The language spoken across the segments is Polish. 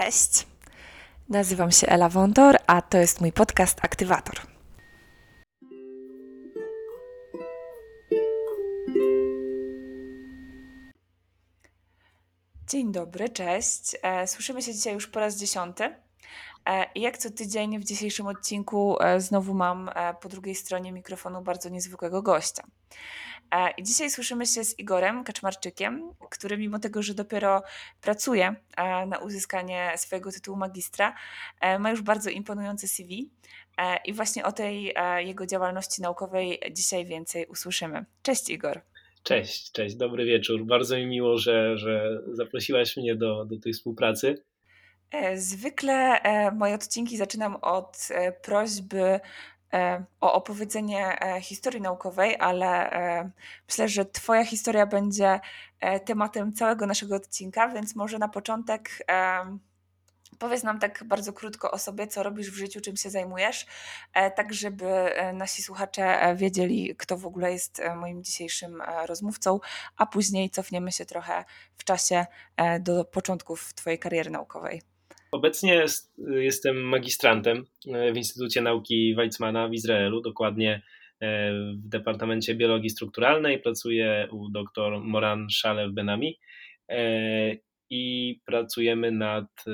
Cześć. Nazywam się Ela Wondor, a to jest mój podcast Aktywator. Dzień dobry, cześć. E, słyszymy się dzisiaj już po raz dziesiąty. E, jak co tydzień w dzisiejszym odcinku e, znowu mam po drugiej stronie mikrofonu bardzo niezwykłego gościa. E, dzisiaj słyszymy się z Igorem Kaczmarczykiem, który mimo tego, że dopiero pracuje e, na uzyskanie swojego tytułu magistra, e, ma już bardzo imponujące CV. I właśnie o tej jego działalności naukowej dzisiaj więcej usłyszymy. Cześć Igor. Cześć, cześć, dobry wieczór. Bardzo mi miło, że, że zaprosiłaś mnie do, do tej współpracy. Zwykle moje odcinki zaczynam od prośby E, o opowiedzenie e, historii naukowej, ale e, myślę, że Twoja historia będzie tematem całego naszego odcinka, więc może na początek powiedz nam tak bardzo krótko o sobie, co robisz w życiu, czym się zajmujesz, tak żeby nasi słuchacze wiedzieli, kto w ogóle jest moim dzisiejszym rozmówcą, a później cofniemy się trochę w czasie do początków Twojej kariery naukowej. Obecnie jestem magistrantem e, w Instytucie Nauki Weizmana w Izraelu, dokładnie e, w Departamencie Biologii Strukturalnej. Pracuję u dr Moran Shalev Benami e, i pracujemy nad,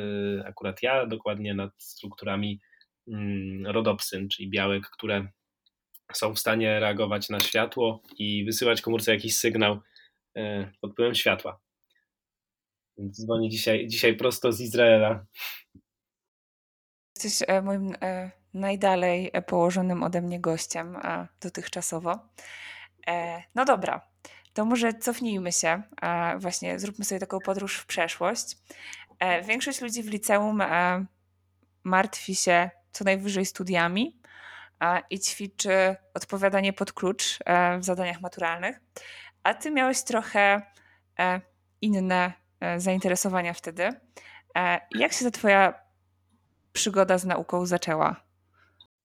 akurat ja, dokładnie nad strukturami mm, rodopsyn, czyli białek, które są w stanie reagować na światło i wysyłać komórce jakiś sygnał pod wpływem światła. Więc dzwonię dzisiaj, dzisiaj prosto z Izraela. Jesteś e, moim e, najdalej e, położonym ode mnie gościem dotychczasowo. No dobra, to może cofnijmy się, właśnie zróbmy sobie taką podróż w przeszłość. Większość ludzi w liceum martwi się co najwyżej studiami i ćwiczy odpowiadanie pod klucz w zadaniach maturalnych, a ty miałeś trochę inne zainteresowania wtedy. E, jak się ta twoja przygoda z nauką zaczęła?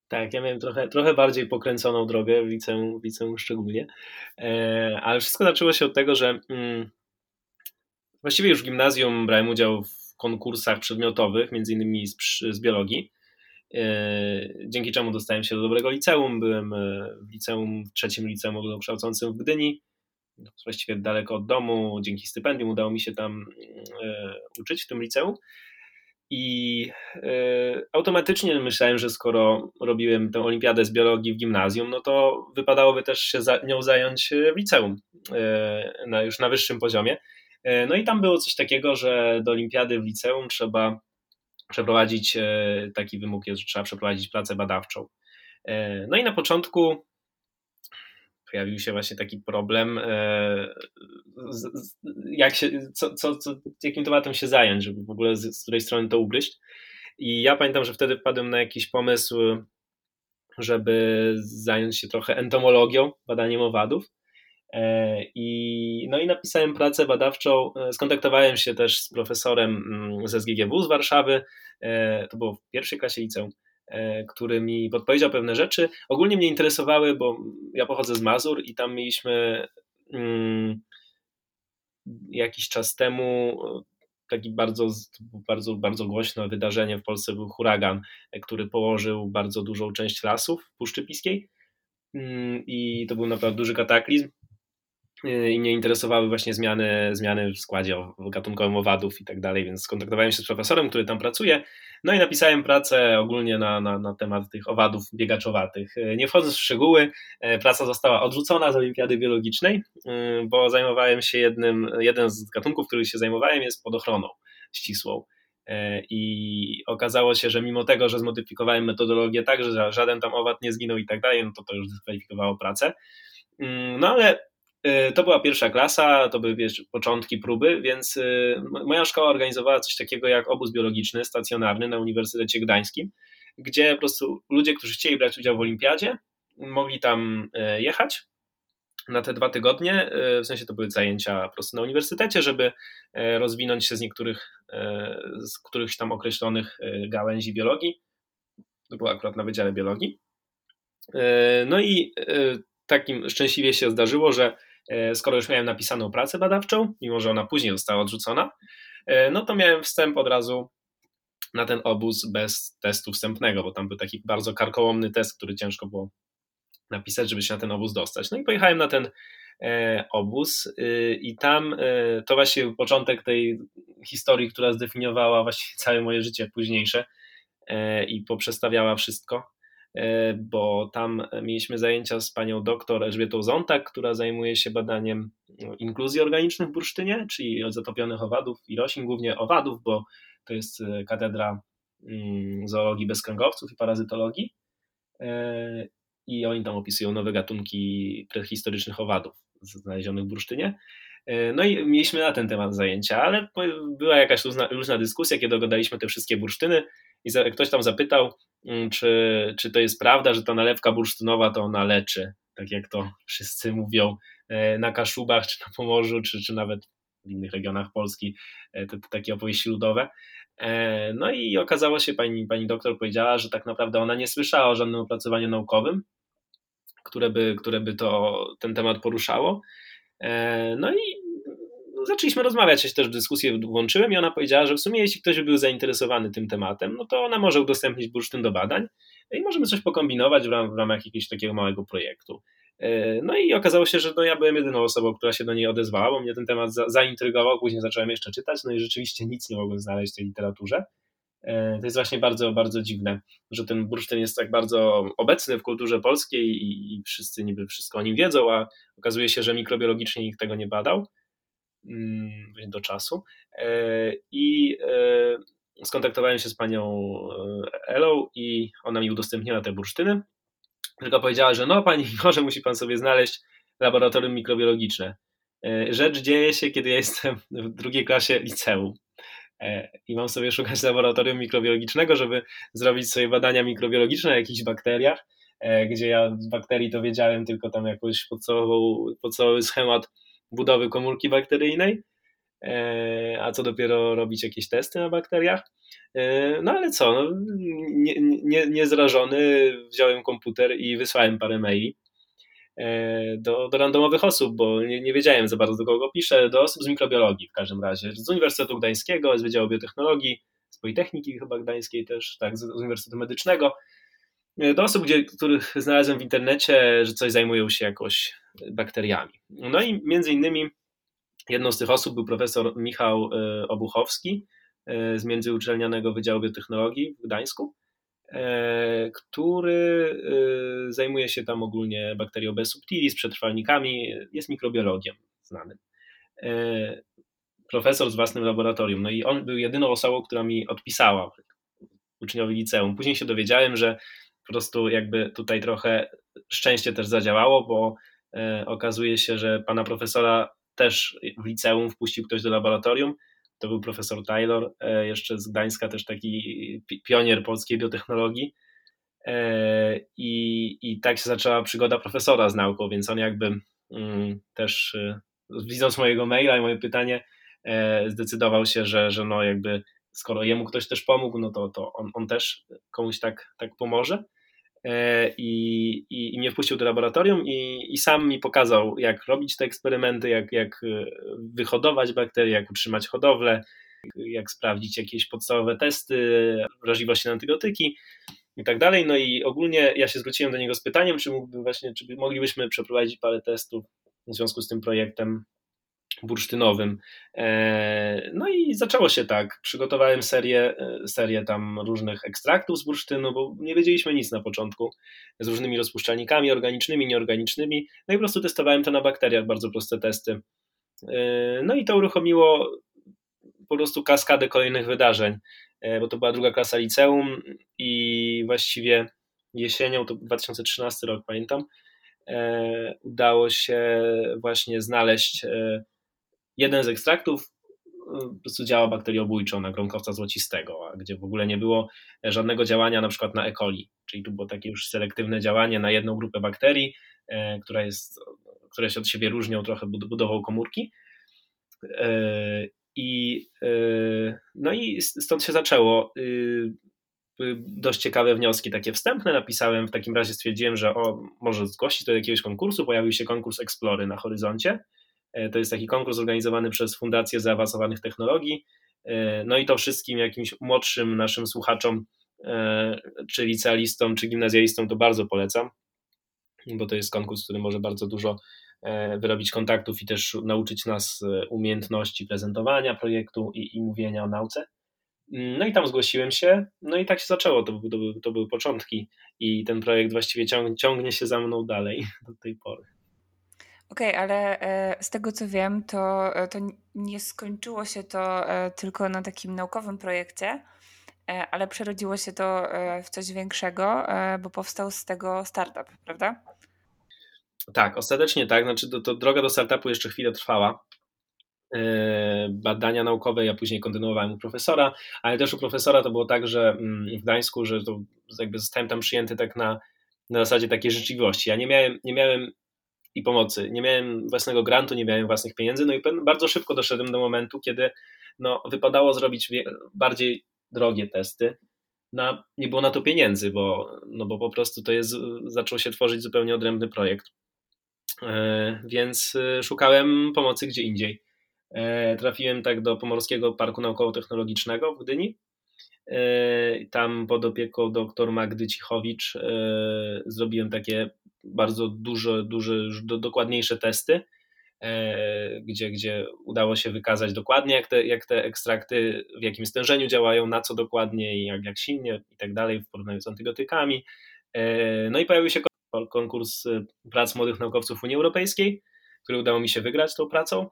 Tak, ja miałem trochę, trochę bardziej pokręconą drogę w liceum, w liceum szczególnie, e, ale wszystko zaczęło się od tego, że mm, właściwie już w gimnazjum brałem udział w konkursach przedmiotowych, między innymi z, z biologii, dzięki czemu dostałem się do dobrego liceum. Byłem w liceum, w trzecim liceum ogólnokształcącym w Gdyni, właściwie daleko od domu. Dzięki stypendium udało mi się tam e, uczyć w tym liceum. I e, automatycznie myślałem, że skoro robiłem tę olimpiadę z biologii w gimnazjum, no to wypadałoby też się nią zająć w liceum, e, na, już na wyższym poziomie. No i tam było coś takiego, że do olimpiady w liceum trzeba przeprowadzić taki wymóg, jest, że trzeba przeprowadzić pracę badawczą. No i na początku pojawił się właśnie taki problem, e, jak się, co, co, co, jakim tematem się zająć, żeby w ogóle z, z której strony to ugryźć. I ja pamiętam, że wtedy wpadłem na jakiś pomysł, żeby zająć się trochę entomologią, badaniem owadów. E, I, no i napisałem pracę badawczą. E, skontaktowałem się też z profesorem mm, ze SGGW z Warszawy. To było w pierwszej klasie liceum który mi podpowiedział pewne rzeczy. Ogólnie mnie interesowały, bo ja pochodzę z Mazur i tam mieliśmy mm, jakiś czas temu taki bardzo, bardzo, bardzo głośne wydarzenie w Polsce był huragan, który położył bardzo dużą część lasów Puszczy Piskiej mm, i to był naprawdę duży kataklizm i mnie interesowały właśnie zmiany, zmiany w składzie gatunkowym owadów i tak dalej, więc skontaktowałem się z profesorem, który tam pracuje, no i napisałem pracę ogólnie na, na, na temat tych owadów biegaczowatych. Nie wchodząc w szczegóły, e, praca została odrzucona z olimpiady biologicznej, bo zajmowałem się jednym, jeden z gatunków, których się zajmowałem jest pod ochroną ścisłą. I okazało się, że mimo tego, że zmodyfikowałem metodologię tak, że żaden tam owad nie zginął i tak dalej, no to to już dyskwalifikowało pracę. Mm, no ale Y, to była pierwsza klasa, to były wiesz, początki próby, więc y, moja szkoła organizowała coś takiego jak obóz biologiczny stacjonarny na Uniwersytecie Gdańskim, gdzie po prostu ludzie, którzy chcieli brać udział w olimpiadzie, mogli tam y, jechać na te dwa tygodnie, w sensie to były zajęcia po prostu na uniwersytecie, żeby rozwinąć się z niektórych, z którychś tam określonych gałęzi biologii. To było akurat na Wydziale Biologii. No i takim szczęśliwie się zdarzyło, że skoro już miałem napisaną pracę badawczą, mimo że ona później została odrzucona, e, no to miałem wstęp od razu na ten obóz bez testu wstępnego, bo tam był taki bardzo karkołomny test, który ciężko było napisać, żeby się na ten obóz dostać. No i pojechałem na ten e, obóz y, i tam e, to właśnie początek tej historii, która zdefiniowała właściwie całe moje życie późniejsze e, i poprzestawiała wszystko, bo tam mieliśmy zajęcia z panią doktor Elżbietą Zontak, która zajmuje się badaniem no, inkluzji organicznych w bursztynie, czyli zatopionych owadów i roślin, głównie owadów, bo to jest katedra mm, zoologii bezkręgowców i parazytologii i oni tam opisują nowe gatunki prehistorycznych owadów znalezionych w bursztynie. E, no i mieliśmy na ten temat zajęcia, ale była jakaś luźna, luźna dyskusja, kiedy oglądaliśmy te wszystkie bursztyny i ktoś tam zapytał, czy, czy to jest prawda, że ta nalewka bursztynowa to ona leczy, tak jak to wszyscy mówią e, na Kaszubach, czy na Pomorzu, czy, czy nawet w innych regionach Polski, e, te, te takie opowieści ludowe. No i okazało się, pani, pani doktor powiedziała, że tak naprawdę ona nie słyszała o żadnym opracowaniu naukowym, które by, które by to, ten temat poruszało. E, no i zaczęliśmy rozmawiać, ja się też w dyskusję włączyłem i ona powiedziała, że w sumie jeśli ktoś by był zainteresowany tym tematem, no to ona może udostępnić bursztyn do badań i możemy coś pokombinować w, ram, w ramach jakiegoś takiego małego projektu. E, no i okazało się, że no ja byłem jedyną osobą, która się do niej odezwała, bo mnie ten temat za, zaintrygował, później zacząłem jeszcze czytać, no i rzeczywiście nic nie mogłem znaleźć w tej literaturze. E, to jest właśnie bardzo, bardzo dziwne, że ten bursztyn jest tak bardzo obecny w kulturze polskiej i, i wszyscy niby wszystko o nim wiedzą, a okazuje się, że mikrobiologicznie nikt tego nie badał do czasu. E, I e, skontaktowałem się z panią Elą i ona mi udostępniła te bursztyny, tylko powiedziała, że no pani może musi pan sobie znaleźć laboratorium mikrobiologiczne. Rzecz dzieje się, kiedy ja jestem w drugiej klasie liceum. E, i mam sobie szukać laboratorium mikrobiologicznego, żeby zrobić sobie badania mikrobiologiczne na jakichś bakteriach, e, gdzie ja z bakterii to wiedziałem tylko tam jakoś podstawowy schemat budowy komórki bakteryjnej, e, a co dopiero robić jakieś testy na bakteriach. No ale co, no, nie, nie, niezrażony wziąłem komputer i wysłałem parę maili E, do, do randomowych osób, bo nie, nie, wiedziałem za bardzo do kogo piszę, do osób z mikrobiologii w każdym razie, z Uniwersytetu Gdańskiego, z Wydziału Biotechnologii, z Politechniki chyba Gdańskiej też, tak, z, Uniwersytetu Medycznego, e, do osób, gdzie, których znalazłem w internecie, że coś zajmują się jakoś bakteriami. No i między innymi jedną z tych osób był profesor Michał e, Obuchowski z Międzyuczelnianego Wydziału Biotechnologii w Gdańsku, E, który e, zajmuje się tam ogólnie bakterią subtilis, przetrwalnikami, jest mikrobiologiem znanym. E, profesor z własnym laboratorium. No i on był jedyną osobą, która mi odpisała, uczniowi liceum. Później się dowiedziałem, że po prostu jakby tutaj trochę szczęście też zadziałało, bo okazuje się, że pana profesora też w liceum wpuścił ktoś do laboratorium to był profesor Taylor, e, jeszcze z Gdańska, też taki pionier polskiej biotechnologii. E, I, I tak się zaczęła przygoda profesora z nauką, więc on jakby mm, też e, widząc mojego maila i moje pytanie, zdecydował się, że, że no jakby skoro jemu ktoś też pomógł, no to, to on, on też komuś tak, tak pomoże. E, i, i, i mnie wpuścił do laboratorium i, i sam mi pokazał, jak robić te eksperymenty, jak, jak e, wyhodować bakterie, jak utrzymać hodowlę, jak sprawdzić jakieś podstawowe testy wrażliwości na antybiotyki i tak dalej. No i ogólnie ja się zwróciłem do niego z pytaniem, czy mógłby właśnie, czy moglibyśmy przeprowadzić parę testów w związku z tym projektem bursztynowym. E, no i zaczęło się tak. Przygotowałem serię, e, serię tam różnych ekstraktów z bursztynu, bo nie wiedzieliśmy nic na początku, z różnymi rozpuszczalnikami organicznymi, nieorganicznymi. No i po prostu testowałem to na bakteriach, bardzo proste testy. E, no i to uruchomiło po prostu kaskadę kolejnych wydarzeń, bo to była druga klasa liceum i właściwie jesienią, to 2013 rok pamiętam, udało się właśnie znaleźć jeden z ekstraktów y, po prostu działa bakteriobójczo na gronkowca złocistego, a gdzie w ogóle nie było żadnego działania na przykład na E. coli, czyli tu było takie już selektywne działanie na jedną grupę bakterii, e, która jest, które się od siebie różnią trochę budową komórki. E, I, e, no i stąd się zaczęło. Y, dość ciekawe wnioski, takie wstępne napisałem. W takim razie stwierdziłem, że o, może zgłosić do jakiegoś konkursu. Pojawił się konkurs Explory na horyzoncie. E, to jest taki konkurs organizowany przez Fundację Zaawansowanych Technologii, No i to wszystkim jakimś młodszym naszym słuchaczom, czy licealistom, czy gimnazjalistom to bardzo polecam, bo to jest konkurs, który może bardzo dużo wyrobić kontaktów i też nauczyć nas umiejętności prezentowania projektu i, i mówienia o nauce. No i tam zgłosiłem się, no i tak się zaczęło, to, to, to były początki i ten projekt właściwie ciąg, ciągnie się za mną dalej do tej pory. Okej, ale e, z tego co wiem, to, e, to nie skończyło się to e, tylko na takim naukowym projekcie, ale przerodziło się to w coś większego, bo powstał z tego startup, prawda? Tak, ostatecznie tak. Znaczy, to, to droga do startupu jeszcze chwilę trwała. Badania naukowe, ja później kontynuowałem u profesora, ale też u profesora to było tak, że mm, w Gdańsku, że to jakby zostałem tam przyjęty tak na, na zasadzie takiej życzliwości. Ja nie miałem, nie miałem i pomocy. Nie miałem własnego grantu, nie miałem własnych pieniędzy, no i bardzo szybko doszedłem do momentu, kiedy no, wypadało zrobić bardziej drogie testy. Na, nie było na to pieniędzy, bo, no bo po prostu to jest, zaczął się tworzyć zupełnie odrębny projekt. E, więc e, szukałem pomocy gdzie indziej. E, trafiłem tak do Pomorskiego Parku Naukowo-Technologicznego w Gdyni. Tam pod opieką dr Magdy Cichowicz zrobiłem takie bardzo duże, duże, dokładniejsze testy, e, gdzie, gdzie udało się wykazać dokładnie, jak te, jak te ekstrakty, w jakim stężeniu działają, na co dokładnie i jak, jak silnie i tak dalej w porównaniu z antybiotykami. E, no i pojawił się konkurs e, prac młodych naukowców Unii Europejskiej, który udało mi się wygrać tą pracą.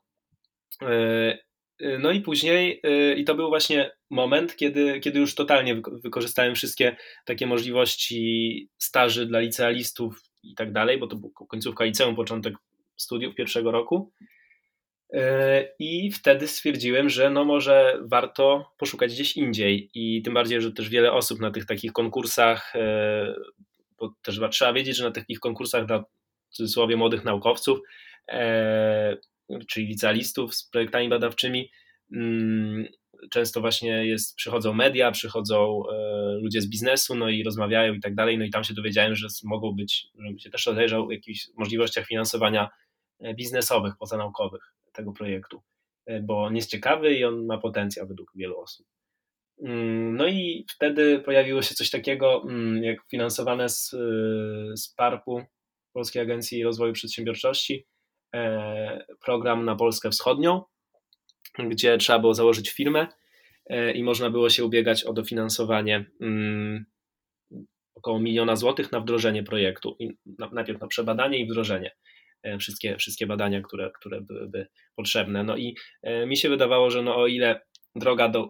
No i później, i to był właśnie moment, kiedy, kiedy już totalnie wykorzystałem wszystkie takie możliwości staży dla licealistów i tak dalej, bo to był końcówka liceum, początek studiów pierwszego roku. E, I wtedy stwierdziłem, że no może warto poszukać gdzieś indziej. I tym bardziej, że też wiele osób na tych takich konkursach, e, bo też trzeba wiedzieć, że na takich konkursach dla w cudzysłowie młodych naukowców, e, czyli licealistów z projektami badawczymi, mm, często właśnie jest, przychodzą media, przychodzą e, ludzie z biznesu, no i rozmawiają i tak dalej, no i tam się dowiedziałem, że mogą być, żebym się też rozejrzał o jakichś możliwościach finansowania e, biznesowych, pozanaukowych tego projektu, e, bo on jest ciekawy i on ma potencjał według wielu osób. Mm, no i wtedy pojawiło się coś takiego, mm, jak finansowane z, z PARP-u, Polskiej Agencji Rozwoju Przedsiębiorczości, program na Polskę Wschodnią, gdzie trzeba było założyć firmę e, i można było się ubiegać o dofinansowanie mm, około miliona złotych na wdrożenie projektu. najpierw na przebadanie i wdrożenie. E, wszystkie, wszystkie badania, które, które byłyby potrzebne. No i e, mi się wydawało, że no o ile droga do,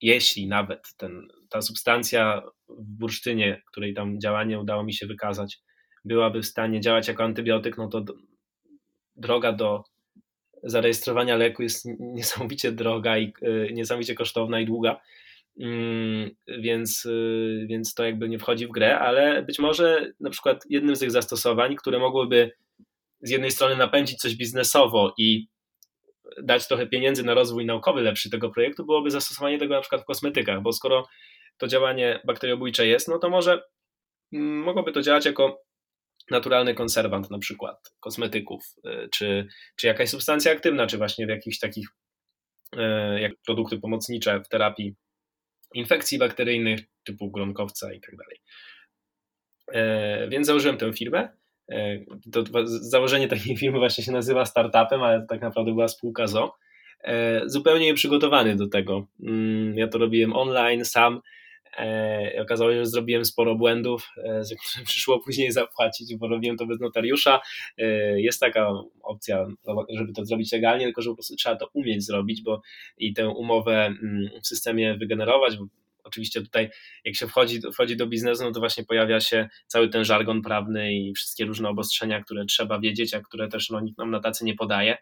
jeśli nawet ten, ta substancja w bursztynie, której tam działanie udało mi się wykazać, byłaby w stanie działać jako antybiotyk, no to droga do zarejestrowania leku jest niesamowicie droga i e, niesamowicie kosztowna i długa. Mm, więc, e, więc to jakby nie wchodzi w grę, ale być może na przykład jednym z tych zastosowań, które mogłyby z jednej strony napędzić coś biznesowo i dać trochę pieniędzy na rozwój naukowy lepszy tego projektu, byłoby zastosowanie tego na przykład w kosmetykach, bo skoro to działanie bakteriobójcze jest, no to może mm, mogłoby to działać jako naturalny konserwant na przykład kosmetyków, y, czy, czy jakaś substancja aktywna, czy właśnie w jakichś takich y, jak produkty pomocnicze w terapii infekcji bakteryjnych typu gronkowca i tak dalej. E, więc założyłem tę firmę. E, to założenie takiej firmy właśnie się nazywa startupem, ale tak naprawdę była spółka ZO. E, zupełnie nieprzygotowany do tego. Mm, ja to robiłem online, sam E, okazało się, że zrobiłem sporo błędów, e, za które przyszło później zapłacić, bo robiłem to bez notariusza. E, jest taka opcja, żeby to zrobić legalnie, tylko że po prostu trzeba to umieć zrobić, bo i tę umowę mm, w systemie wygenerować, bo oczywiście tutaj jak się wchodzi, wchodzi do biznesu, no to właśnie pojawia się cały ten żargon prawny i wszystkie różne obostrzenia, które trzeba wiedzieć, a które też no, nikt nam na tacy nie podaje.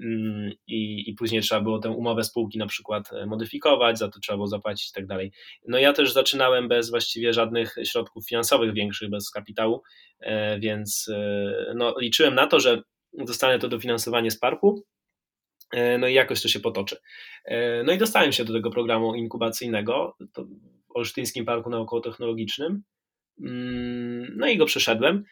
Mm, i, i później trzeba było tę umowę spółki na przykład e, modyfikować, za to trzeba było zapłacić i tak dalej. No ja też zaczynałem bez właściwie żadnych środków finansowych większych, bez kapitału, e, więc e, no, liczyłem na to, że dostanę to dofinansowanie z parku, no i jakoś to się potoczy. No i dostałem się do tego programu inkubacyjnego w Olsztyńskim Parku Naukowo-Technologicznym, mm, no i go przeszedłem.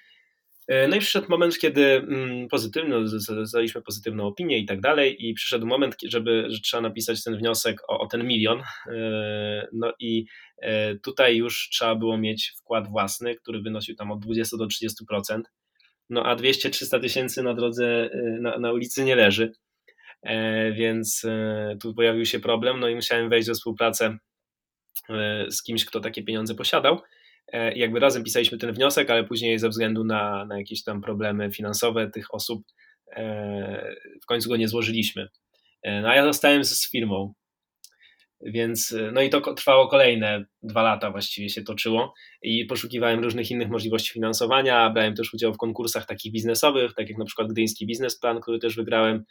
E, no i przyszedł moment, kiedy mm, pozytywny, zdaliśmy pozytywną opinię i tak dalej i przyszedł moment, żeby, że trzeba napisać ten wniosek o, o ten milion. E, no i e, tutaj już trzeba było mieć wkład własny, który wynosił tam od 20 do 30%. No a 200-300 tysięcy na drodze, na, na ulicy nie leży, więc tu pojawił się problem, no i musiałem wejść we współpracę z kimś, kto takie pieniądze posiadał. E, jakby razem pisaliśmy ten wniosek, ale później ze względu na, na jakieś tam problemy finansowe tych osób e, w końcu go nie złożyliśmy. E, no a ja zostałem z firmą, więc no i to trwało kolejne dwa lata właściwie się toczyło i poszukiwałem różnych innych możliwości finansowania, brałem też udział w konkursach takich biznesowych, tak jak na przykład Gdyński Biznesplan, który też wygrałem,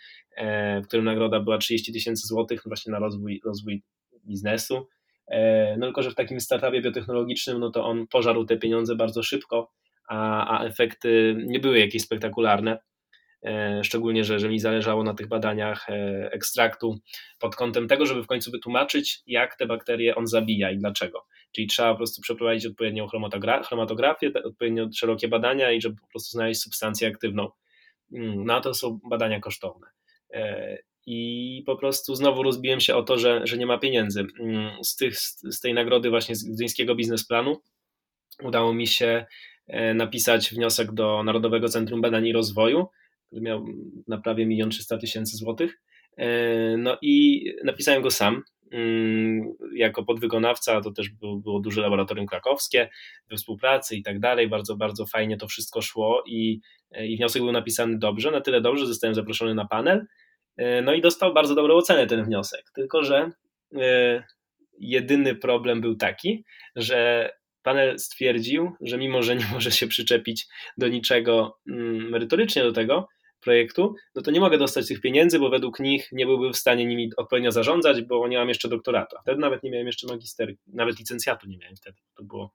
w którym nagroda była 30 tysięcy złotych właśnie na rozwój, rozwój biznesu. E, no tylko, że w takim startupie biotechnologicznym, no to on pożarł te pieniądze bardzo szybko, a, a efekty nie były jakieś spektakularne. E, szczególnie, że, że mi zależało na tych badaniach e, ekstraktu pod kątem tego, żeby w końcu wytłumaczyć, jak te bakterie on zabija i dlaczego. Czyli trzeba po prostu przeprowadzić odpowiednią chromatografię, odpowiednio szerokie badania i żeby po prostu znaleźć substancję aktywną. Mm, no to są badania kosztowne i po prostu znowu rozbiłem się o to, że, że nie ma pieniędzy. Mm, z, tych, z tej nagrody właśnie z Gdyńskiego Biznesplanu udało mi się e, napisać wniosek do Narodowego Centrum Badań i Rozwoju, który miał na prawie 1 300 tysięcy złotych. E, no i napisałem go sam. Mm, jako podwykonawca to też było, było duże laboratorium krakowskie we współpracy i tak dalej. Bardzo, bardzo fajnie to wszystko szło i, e, i wniosek był napisany dobrze, na tyle dobrze, że zostałem zaproszony na panel no i dostał bardzo dobrą ocenę ten wniosek. Tylko, że e, jedyny problem był taki, że panel stwierdził, że mimo, że nie może się przyczepić do niczego mm, merytorycznie do tego projektu, no to nie mogę dostać tych pieniędzy, bo według nich nie byłby w stanie nimi odpowiednio zarządzać, bo nie mam jeszcze doktoratu. Wtedy nawet nie miałem jeszcze magister, nawet licencjatu nie miałem wtedy. To było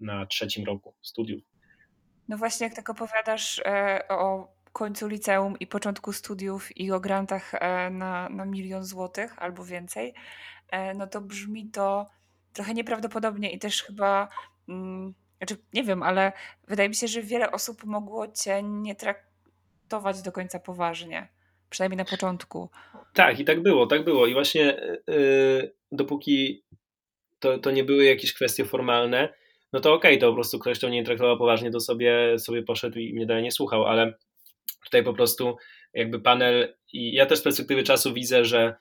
na trzecim roku studiów. No właśnie, jak tak opowiadasz e, o końcu liceum i początku studiów i o grantach e, na, na milion złotych albo więcej, e, no to brzmi to trochę nieprawdopodobnie i też chyba, mm, znaczy nie wiem, ale wydaje mi się, że wiele osób mogło cię nie traktować do końca poważnie. Przynajmniej na początku. Tak, i tak było, tak było. I właśnie yy, dopóki to, to nie były jakieś kwestie formalne, no to okej, okay, to po prostu ktoś, kto nie traktował poważnie, to sobie, sobie poszedł i mnie dalej nie słuchał, ale Tutaj po prostu jakby panel, i ja też z perspektywy czasu widzę, że,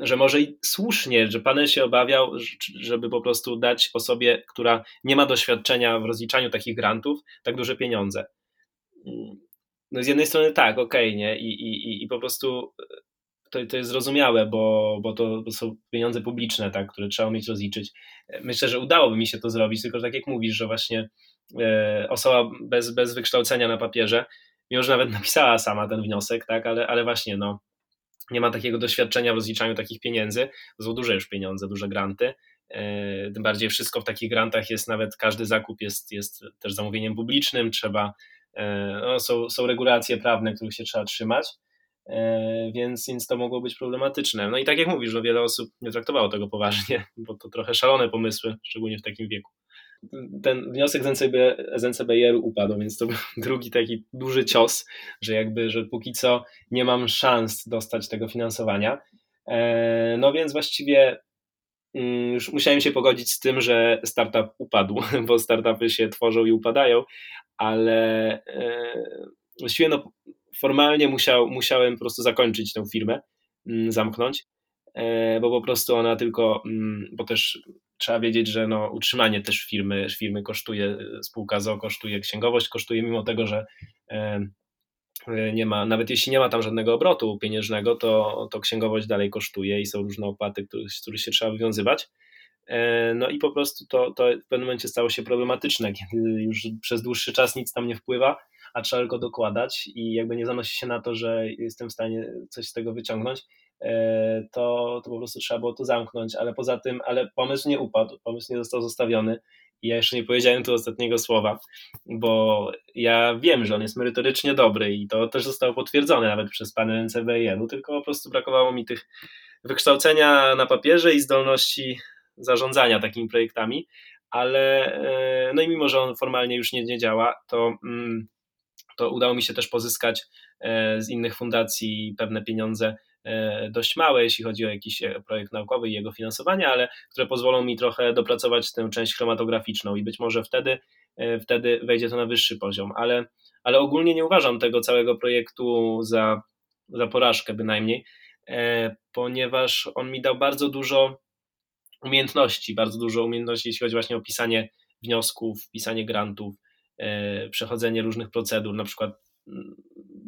że może i słusznie, że panel się obawiał, żeby po prostu dać osobie, która nie ma doświadczenia w rozliczaniu takich grantów, tak duże pieniądze. No z jednej strony tak, okej, okay, nie? I, i, i po prostu to, to jest zrozumiałe, bo, bo to są pieniądze publiczne, tak, które trzeba mieć rozliczyć. Myślę, że udałoby mi się to zrobić, tylko że tak jak mówisz, że właśnie e, osoba bez, bez wykształcenia na papierze mimo że nawet napisała sama ten wniosek, tak, ale, ale właśnie no, nie ma takiego doświadczenia w rozliczaniu takich pieniędzy, to są duże już pieniądze, duże granty, e, tym bardziej wszystko w takich grantach jest, nawet każdy zakup jest, jest też zamówieniem publicznym, trzeba, e, no, są, są regulacje prawne, których się trzeba trzymać, e, więc, więc to mogło być problematyczne. No i tak jak mówisz, no wiele osób nie traktowało tego poważnie, bo to trochę szalone pomysły, szczególnie w takim wieku ten wniosek z, NCB, z NCBR upadł, więc to był drugi taki duży cios, że jakby, że póki co nie mam szans dostać tego finansowania. E, no więc właściwie mm, już musiałem się pogodzić z tym, że startup upadł, bo startupy się tworzą i upadają, ale e, właściwie no, formalnie musiał, musiałem po prostu zakończyć tę firmę, mm, zamknąć, e, bo po prostu ona tylko, mm, bo też trzeba wiedzieć, że no, utrzymanie też firmy, firmy kosztuje, spółka ZO kosztuje, księgowość kosztuje, mimo tego, że e, nie ma, nawet jeśli nie ma tam żadnego obrotu pieniężnego, to, to księgowość dalej kosztuje i są różne opłaty, z których się trzeba wywiązywać. E, no i po prostu to, to w pewnym momencie stało się problematyczne, kiedy już przez dłuższy czas nic tam nie wpływa, a trzeba tylko dokładać i jakby nie zanosi się na to, że jestem w stanie coś z tego wyciągnąć, E, to, to po prostu trzeba było to zamknąć, ale poza tym, ale pomysł nie upadł, pomysł nie został zostawiony. I ja jeszcze nie powiedziałem tu ostatniego słowa, bo ja wiem, że on jest merytorycznie dobry i to też zostało potwierdzone nawet przez panel NCBN-u, tylko po prostu brakowało mi tych wykształcenia na papierze i zdolności zarządzania takimi projektami, ale e, no i mimo, że on formalnie już nie, nie działa, to mm, to udało mi się też pozyskać z innych fundacji pewne pieniądze dość małe, jeśli chodzi o jakiś projekt naukowy i jego finansowanie, ale które pozwolą mi trochę dopracować tę część chromatograficzną i być może wtedy, wtedy wejdzie to na wyższy poziom, ale, ale ogólnie nie uważam tego całego projektu za, za porażkę bynajmniej, ponieważ on mi dał bardzo dużo umiejętności, bardzo dużo umiejętności, jeśli chodzi właśnie o pisanie wniosków, pisanie grantów, e, przechodzenie różnych procedur, na przykład mm,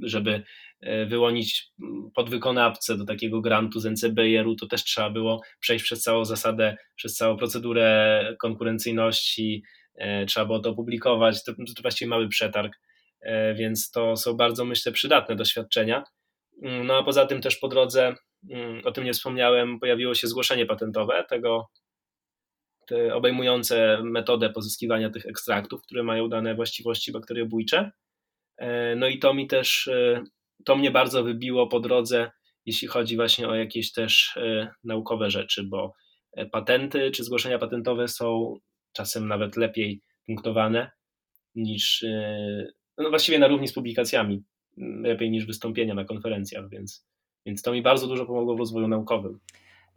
żeby e, wyłonić podwykonawcę do takiego grantu z NCBR-u, to też trzeba było przejść przez całą zasadę, przez całą procedurę konkurencyjności, e, trzeba było to opublikować, to, to właściwie mały przetarg, więc to są bardzo, myślę, przydatne doświadczenia. Mm, no a poza tym też po drodze, mm, o tym nie wspomniałem, pojawiło się zgłoszenie patentowe tego, obejmujące metodę pozyskiwania tych ekstraktów, które mają dane właściwości bakteriobójcze. E, no i to mi też, e, to mnie bardzo wybiło po drodze, jeśli chodzi właśnie o jakieś też e, naukowe rzeczy, bo patenty czy zgłoszenia patentowe są czasem nawet lepiej punktowane niż, no właściwie na równi z publikacjami, lepiej niż wystąpienia na konferencjach, więc, więc to mi bardzo dużo pomogło w rozwoju naukowym.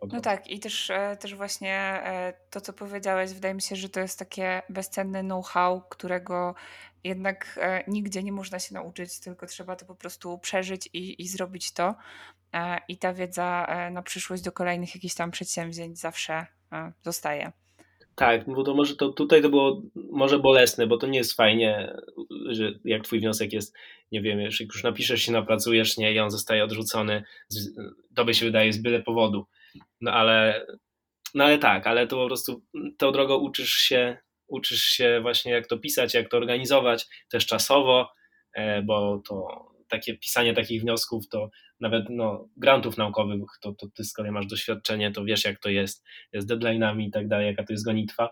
No tak, i też, e, też właśnie e, to, co powiedziałeś, wydaje mi się, że to jest takie bezcenne know-how, którego jednak e, nigdzie nie można się nauczyć, tylko trzeba to po prostu przeżyć i, i zrobić to. I ta wiedza na przyszłość do kolejnych jakichś tam przedsięwzięć zawsze zostaje. Tak, bo to może to tutaj to było może bolesne, bo to nie jest fajnie, że jak twój wniosek jest, nie wiem, jak już napiszesz się, napracujesz, nie, i on zostaje odrzucony, to by się wydaje z byle powodu. No ale, no ale tak, ale to po prostu tą drogą uczysz się, uczysz się właśnie jak to pisać, jak to organizować, też czasowo, e, bo to takie pisanie takich wniosków, to nawet no, grantów naukowych, to, to ty z kolei masz doświadczenie, to wiesz jak to jest, jest deadline'ami i tak dalej, jaka to jest gonitwa,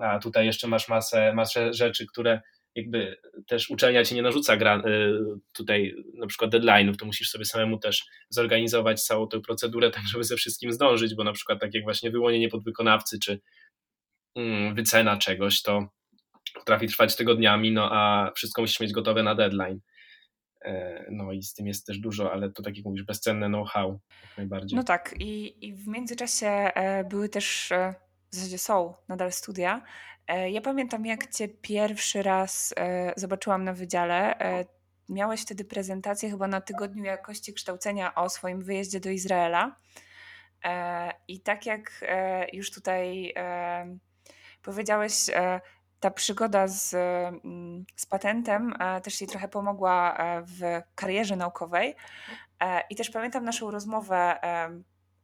a tutaj jeszcze masz masę, masę rzeczy, które jakby też uczelnia ci nie narzuca gra, y, tutaj na przykład deadline'ów, to musisz sobie samemu też zorganizować całą tę procedurę tak, żeby ze wszystkim zdążyć, bo na przykład tak jak właśnie wyłonienie podwykonawcy, czy mm, wycena czegoś, to potrafi trwać tygodniami, no a wszystko musisz mieć gotowe na deadline. E, no i z tym jest też dużo, ale to tak jak mówisz, bezcenne know-how najbardziej. No tak i, i w międzyczasie e, były też, e, w zasadzie są nadal studia, ja pamiętam, jak Cię pierwszy raz e, zobaczyłam na wydziale. E, miałeś wtedy prezentację chyba na tygodniu jakości kształcenia o swoim wyjeździe do Izraela. I tak jak już tutaj powiedziałeś, ta przygoda z, mm, z patentem też Ci trochę pomogła w karierze naukowej. I też pamiętam naszą rozmowę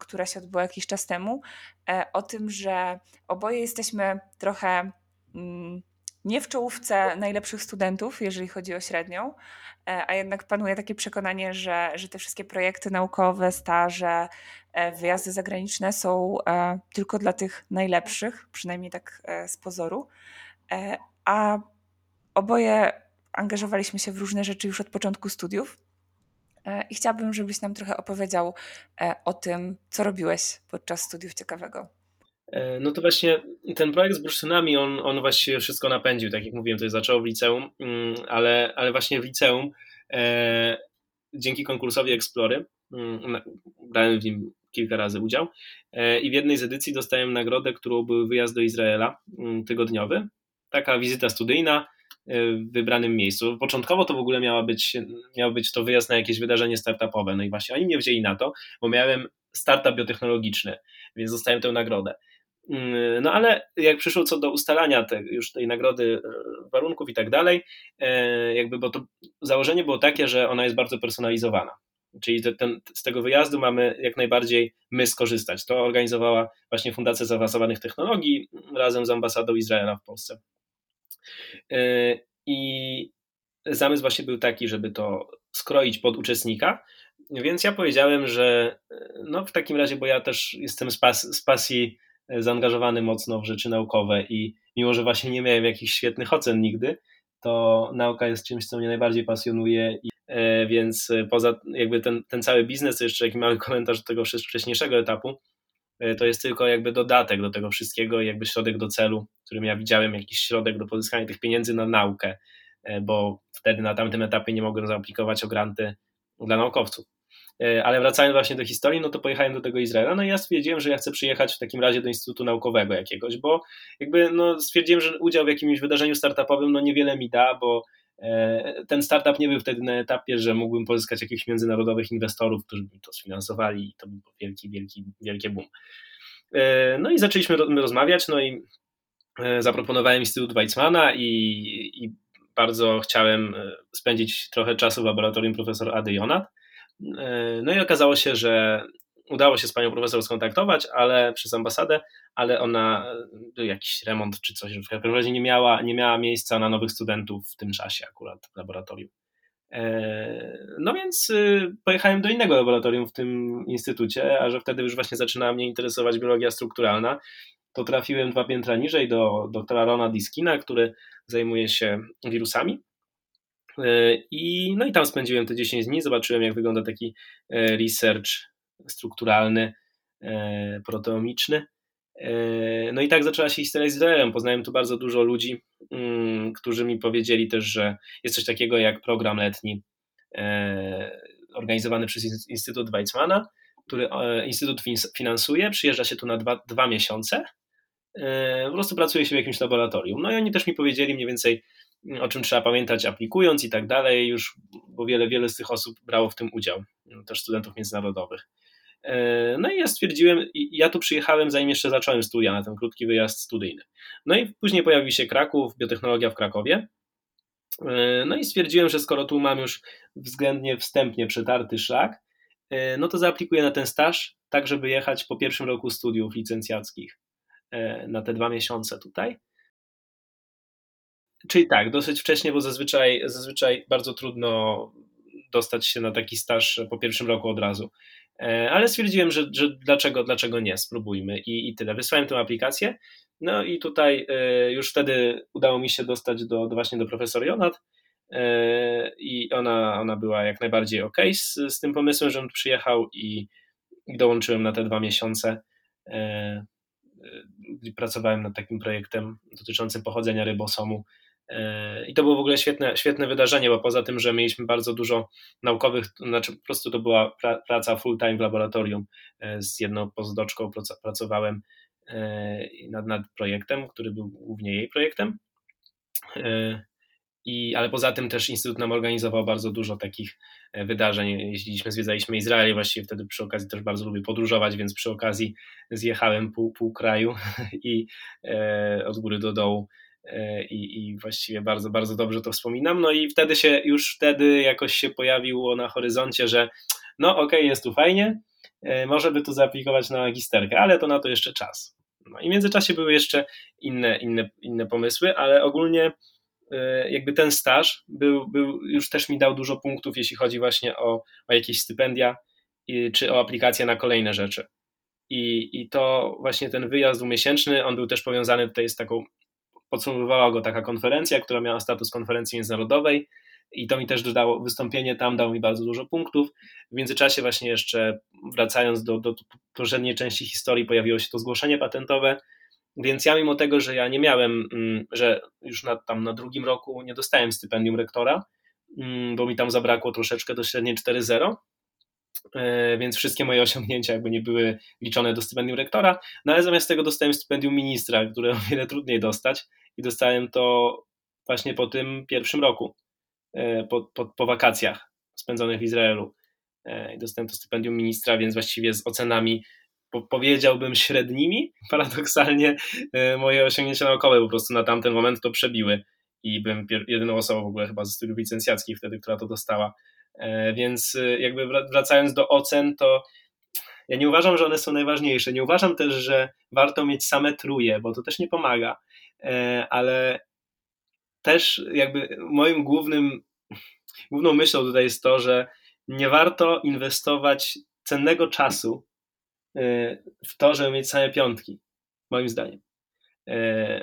która się odbyła jakiś czas temu, e, o tym, że oboje jesteśmy trochę mm, nie w czołówce najlepszych studentów, jeżeli chodzi o średnią, e, a jednak panuje takie przekonanie, że, że te wszystkie projekty naukowe, staże, e, wyjazdy zagraniczne są tylko dla tych najlepszych, przynajmniej tak z pozoru. A oboje angażowaliśmy się w różne rzeczy już od początku studiów. E, I chciałabym, żebyś nam trochę opowiedział e, o tym, co robiłeś podczas studiów ciekawego. E, no to właśnie ten projekt z bursztynami, on, on właściwie wszystko napędził, tak jak mówiłem, to zaczęło w liceum, mm, ale, ale właśnie w liceum e, dzięki konkursowi Explory, mm, brałem w nim kilka razy udział e, i w jednej z edycji dostałem nagrodę, którą był wyjazd do Izraela mm, tygodniowy, taka wizyta studyjna, w wybranym miejscu. Początkowo to w ogóle miało być, miało być to wyjazd na jakieś wydarzenie startupowe. No i właśnie oni mnie wzięli na to, bo miałem startup biotechnologiczny, więc dostałem tę nagrodę. Mm, no ale jak przyszło co do ustalania te, już tej nagrody, e, warunków i tak dalej, e, jakby, bo to założenie było takie, że ona jest bardzo personalizowana. Czyli te, ten, z tego wyjazdu mamy jak najbardziej my skorzystać. To organizowała właśnie Fundacja Zaawansowanych Technologii razem z ambasadą Izraela w Polsce. E, I zamysł właśnie był taki, żeby to skroić pod uczestnika. Więc ja powiedziałem, że e, no w takim razie, bo ja też jestem z, pas, z pasji zaangażowany mocno w rzeczy naukowe i mimo, że właśnie nie miałem jakichś świetnych ocen nigdy, to nauka jest czymś, co mnie najbardziej pasjonuje, i, e, więc poza jakby ten, ten cały biznes, to jeszcze taki mały komentarz do tego wcześniejszego etapu, E, to jest tylko jakby dodatek do tego wszystkiego, jakby środek do celu, którym ja widziałem jakiś środek do pozyskania tych pieniędzy na naukę. bo wtedy na tamtym etapie nie mogłem zaaplikować o granty dla naukowców. E, ale wracając właśnie do historii, no to pojechałem do tego Izraela, no i ja stwierdziłem, że ja chcę przyjechać w takim razie do Instytutu Naukowego jakiegoś, bo jakby no stwierdziłem, że udział w jakimś wydarzeniu startupowym no niewiele mi da, bo ten startup nie był wtedy na etapie, że mógłbym pozyskać jakichś międzynarodowych inwestorów, którzy by to sfinansowali i to był wielki, wielki, wielkie boom. E, no i zaczęliśmy rozmawiać, no i zaproponowałem Instytut Weizmana i, i bardzo chciałem spędzić trochę czasu w laboratorium profesor Ady Jonat. E, no i okazało się, że udało się z panią profesor skontaktować, ale przez ambasadę, ale ona był jakiś remont czy coś, w każdym razie nie miała, nie miała miejsca na nowych studentów w tym czasie akurat w laboratorium. E, no więc y, pojechałem do innego laboratorium w tym instytucie, a że wtedy już właśnie zaczynała mnie interesować biologia strukturalna, to trafiłem dwa piętra niżej do doktora Rona Diskina, który zajmuje się wirusami E, I, no i tam spędziłem te 10 dni, zobaczyłem jak wygląda taki e, research strukturalny, e, proteomiczny. No i tak zaczęła się historia z Izraelem. Poznałem tu bardzo dużo ludzi, mm, którzy mi powiedzieli też, że jest coś takiego jak program letni organizowany przez Instytut Weizmana, który Instytut finansuje, przyjeżdża się tu na dwa, dwa miesiące, po prostu pracuje się w jakimś laboratorium. No i oni też mi powiedzieli mniej więcej, o czym trzeba pamiętać aplikując i tak dalej, już, bo wiele, wiele z tych osób brało w tym udział, też studentów międzynarodowych. E, no i ja stwierdziłem, ja tu przyjechałem zanim jeszcze zacząłem studia na ten krótki wyjazd studyjny. No i później pojawił się Kraków, biotechnologia w Krakowie. E, no i stwierdziłem, że skoro tu mam już względnie wstępnie przetarty szlak, e, no to zaaplikuję na ten staż, tak żeby jechać po pierwszym roku studiów licencjackich na te dwa miesiące tutaj. Czyli tak, dosyć wcześnie, bo zazwyczaj, zazwyczaj bardzo trudno dostać się na taki staż po pierwszym roku od razu. E, ale stwierdziłem, że, że dlaczego, dlaczego nie, spróbujmy i, i tyle. Wysłałem tę aplikację, no i tutaj e, już wtedy udało mi się dostać do, do właśnie do profesor Jonat e, i ona, ona była jak najbardziej ok z, z tym pomysłem, żebym przyjechał i, i dołączyłem na te dwa miesiące. Pracowałem nad takim projektem dotyczącym pochodzenia rybosomu I to było w ogóle świetne, świetne wydarzenie, bo poza tym, że mieliśmy bardzo dużo naukowych, znaczy po prostu to była praca full time w laboratorium. E, z jedną pozdoczką pracowałem e, nad, nad projektem, który był głównie jej projektem. I, ale poza tym też Instytut nam organizował bardzo dużo takich wydarzeń. Jeździliśmy, zwiedzaliśmy Izrael i właściwie wtedy przy okazji też bardzo lubię podróżować, więc przy okazji zjechałem pół, pół kraju i e, od góry do dołu E, i, i właściwie bardzo, bardzo dobrze to wspominam. No i wtedy się, już wtedy jakoś się pojawiło na horyzoncie, że no okej, okay, jest tu fajnie, e, może by tu zaaplikować na magisterkę, ale to na to jeszcze czas. No i w międzyczasie były jeszcze inne, inne, inne pomysły, ale ogólnie e, jakby ten staż był, był, już też mi dał dużo punktów, jeśli chodzi właśnie o, o jakieś stypendia czy o aplikacje na kolejne rzeczy. I, I to właśnie ten wyjazd dwumiesięczny, on był też powiązany tutaj z taką podsumowywała go taka konferencja, która miała status konferencji międzynarodowej i to mi też dodało, wystąpienie tam dało mi bardzo dużo punktów. W międzyczasie właśnie jeszcze wracając do, do poprzedniej części historii pojawiło się to zgłoszenie patentowe, więc ja mimo tego, że ja nie miałem, mm, że już na, tam na drugim roku nie dostałem stypendium rektora, mm, bo mi tam zabrakło troszeczkę do średniej 4.0, E, więc wszystkie moje osiągnięcia jakby nie były liczone do stypendium rektora, no ale zamiast tego dostałem stypendium ministra, które o wiele trudniej dostać i dostałem to właśnie po tym pierwszym roku, e, po, po, po wakacjach spędzonych w Izraelu. E, I dostałem to stypendium ministra, więc właściwie z ocenami po, powiedziałbym średnimi, paradoksalnie moje osiągnięcia naukowe po prostu na tamten moment to przebiły i byłem jedyną osobą w ogóle chyba ze studiów licencjackich wtedy, która to dostała. E, więc e, jakby wracając do ocen, to ja nie uważam, że one są najważniejsze. Nie uważam też, że warto mieć same truje, bo to też nie pomaga. E, ale też jakby moim głównym, główną myślą tutaj jest to, że nie warto inwestować cennego czasu w to, żeby mieć same piątki, moim zdaniem.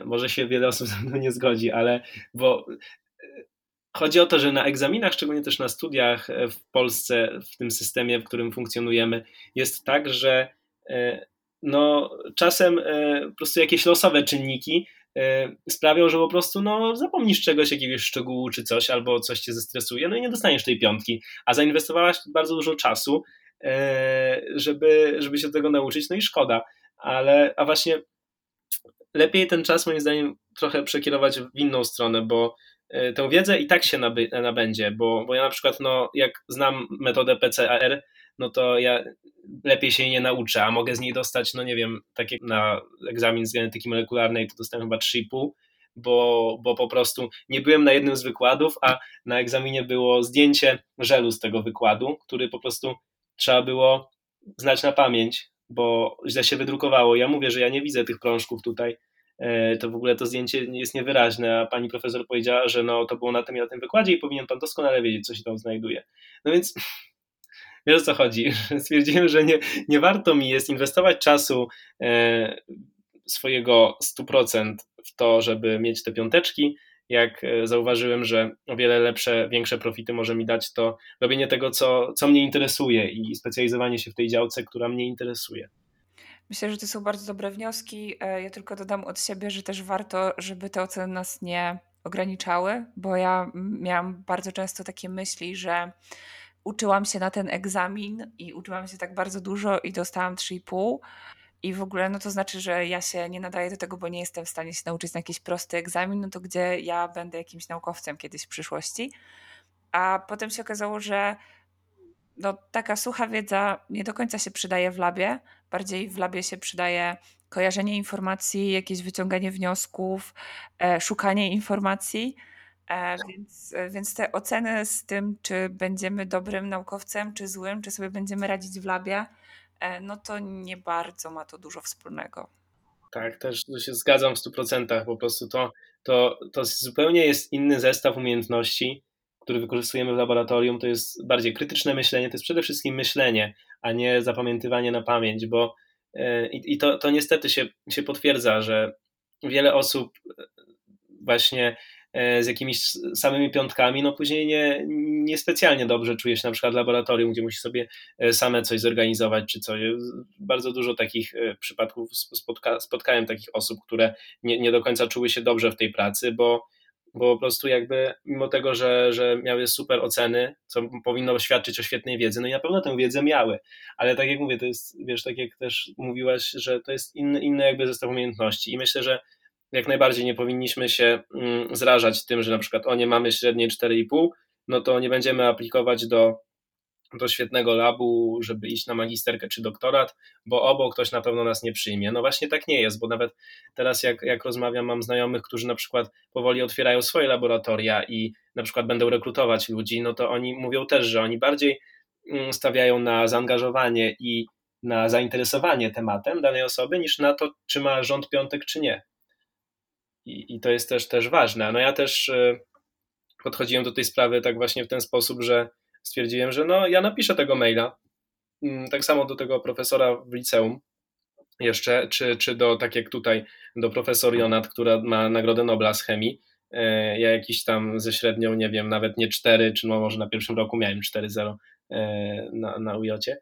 Może się wiele osób ze mną nie zgodzi, ale bo Chodzi o to, że na egzaminach, szczególnie też na studiach w Polsce, w tym systemie, w którym funkcjonujemy, jest tak, że e, no, czasem po prostu jakieś losowe czynniki sprawią, że po prostu no, zapomnisz czegoś, jakiegoś szczegółu czy coś, albo coś cię zestresuje, no i nie dostaniesz tej piątki, a zainwestowałaś bardzo dużo czasu, żeby, żeby się tego nauczyć, no i szkoda, ale a właśnie lepiej ten czas moim zdaniem trochę przekierować w inną stronę, bo e, tę wiedzę i tak się naby, nabędzie, bo, bo ja na przykład, no, jak znam metodę PCR, no to ja lepiej się jej nie nauczę, a mogę z niej dostać, no nie wiem, tak jak na egzamin z genetyki molekularnej, to dostałem chyba 3,5, bo, bo po prostu nie byłem na jednym z wykładów, a na egzaminie było zdjęcie żelu z tego wykładu, który po prostu trzeba było znać na pamięć, bo źle się wydrukowało. Ja mówię, że ja nie widzę tych prążków tutaj, e, to w ogóle to zdjęcie jest niewyraźne, a pani profesor powiedziała, że no to było na tym i na tym wykładzie i powinien pan doskonale wiedzieć, co się tam znajduje. No więc wiesz o co chodzi. Stwierdziłem, że nie, nie warto mi jest inwestować czasu e, swojego 100% w to, żeby mieć te piąteczki, jak e, zauważyłem, że o wiele lepsze, większe profity może mi dać to robienie tego, co, co mnie interesuje i specjalizowanie się w tej działce, która mnie interesuje. Myślę, że to są bardzo dobre wnioski. E, ja tylko dodam od siebie, że też warto, żeby te oceny nas nie ograniczały, bo ja miałam bardzo często takie myśli, że uczyłam się na ten egzamin i uczyłam się tak bardzo dużo i dostałam 3,5 i w ogóle, no to znaczy, że ja się nie nadaję do tego, bo nie jestem w stanie się nauczyć na jakiś prosty egzamin, no to gdzie ja będę jakimś naukowcem kiedyś w przyszłości. A potem się okazało, że no, taka sucha wiedza nie do końca się przydaje w labie. Bardziej w labie się przydaje kojarzenie informacji, jakieś wyciąganie wniosków, e, szukanie informacji. E, więc, e, więc te oceny z tym, czy będziemy dobrym naukowcem, czy złym, czy sobie będziemy radzić w labie, E, no to nie bardzo ma to dużo wspólnego. Tak, też się zgadzam w 100%. Po prostu to, to, to zupełnie jest inny zestaw umiejętności, który wykorzystujemy w laboratorium. To jest bardziej krytyczne myślenie, to jest przede wszystkim myślenie, a nie zapamiętywanie na pamięć, bo i, i to, to niestety się, się potwierdza, że wiele osób właśnie z jakimiś samymi piątkami, no później nie, nie specjalnie dobrze czuje się na przykład laboratorium, gdzie musi sobie e, same coś zorganizować czy coś. Bardzo dużo takich e, przypadków spotka, spotkałem takich osób, które nie, nie do końca czuły się dobrze w tej pracy, bo bo po prostu jakby mimo tego, że, że miały super oceny, co powinno świadczyć o świetnej wiedzy, no i na pewno tę wiedzę miały, ale tak jak mówię, to jest, wiesz, tak jak też mówiłaś, że to jest inny, inny jakby zestaw umiejętności i myślę, że jak najbardziej nie powinniśmy się mm, zrażać tym, że na przykład o nie mamy średniej 4,5, no to nie będziemy aplikować do, do świetnego labu, żeby iść na magisterkę czy doktorat, bo obok ktoś na pewno nas nie przyjmie. No właśnie tak nie jest, bo nawet teraz jak, jak rozmawiam, mam znajomych, którzy na przykład powoli otwierają swoje laboratoria i na przykład będą rekrutować ludzi, no to oni mówią też, że oni bardziej mm, stawiają na zaangażowanie i na zainteresowanie tematem danej osoby, niż na to, czy ma rząd piątek, czy nie. I, i to jest też, też ważne. No ja też e, podchodziłem do tej sprawy tak właśnie w ten sposób, że stwierdziłem, że no ja napiszę tego maila. Mm, tak samo do tego profesora w liceum jeszcze, czy, czy do, tak jak tutaj, do profesor Jonat, która ma Nagrodę Nobla z chemii. E, ja jakiś tam ze średnią, nie wiem, nawet nie 4, czy no może na pierwszym roku miałem 4-0 e, na, na ujocie.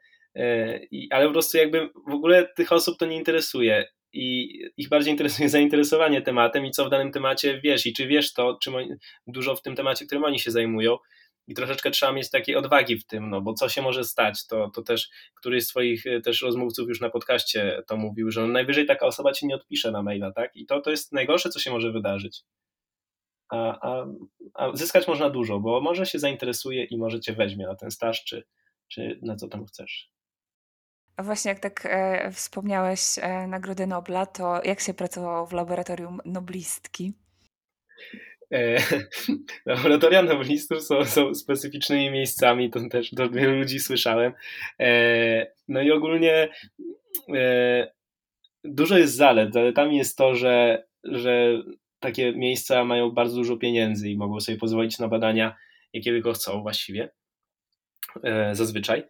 Ale po prostu jakby w ogóle tych osób to nie interesuje i ich bardziej interesuje zainteresowanie tematem i co w danym temacie wiesz i czy wiesz to, czym oni, dużo w tym temacie, którym oni się zajmują i troszeczkę trzeba mieć takiej odwagi w tym, no bo co się może stać, to, to też któryś z swoich e, też rozmówców już na podcaście to mówił, że najwyżej taka osoba ci nie odpisze na maila, tak? I to, to jest najgorsze, co się może wydarzyć. A, a, a zyskać można dużo, bo może się zainteresuje i może cię weźmie na ten staż, czy, czy na co tam chcesz. A właśnie jak tak e, wspomniałeś e, Nagrody Nobla, to jak się pracowało w laboratorium noblistki? E, laboratoria noblistów są, są specyficznymi miejscami, to też do wielu ludzi słyszałem. E, no i ogólnie e, dużo jest zalet. Zaletami jest to, że, że takie miejsca mają bardzo dużo pieniędzy i mogą sobie pozwolić na badania, jakie tylko chcą właściwie, e, zazwyczaj.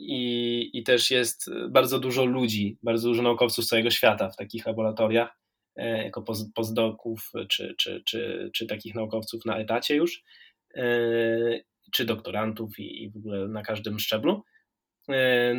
E, i, i też jest bardzo dużo ludzi, bardzo dużo naukowców z całego świata w takich laboratoriach, e, jako postdoków czy, czy, czy, czy takich naukowców na etacie już, e, czy doktorantów i, i w ogóle na każdym szczeblu. E,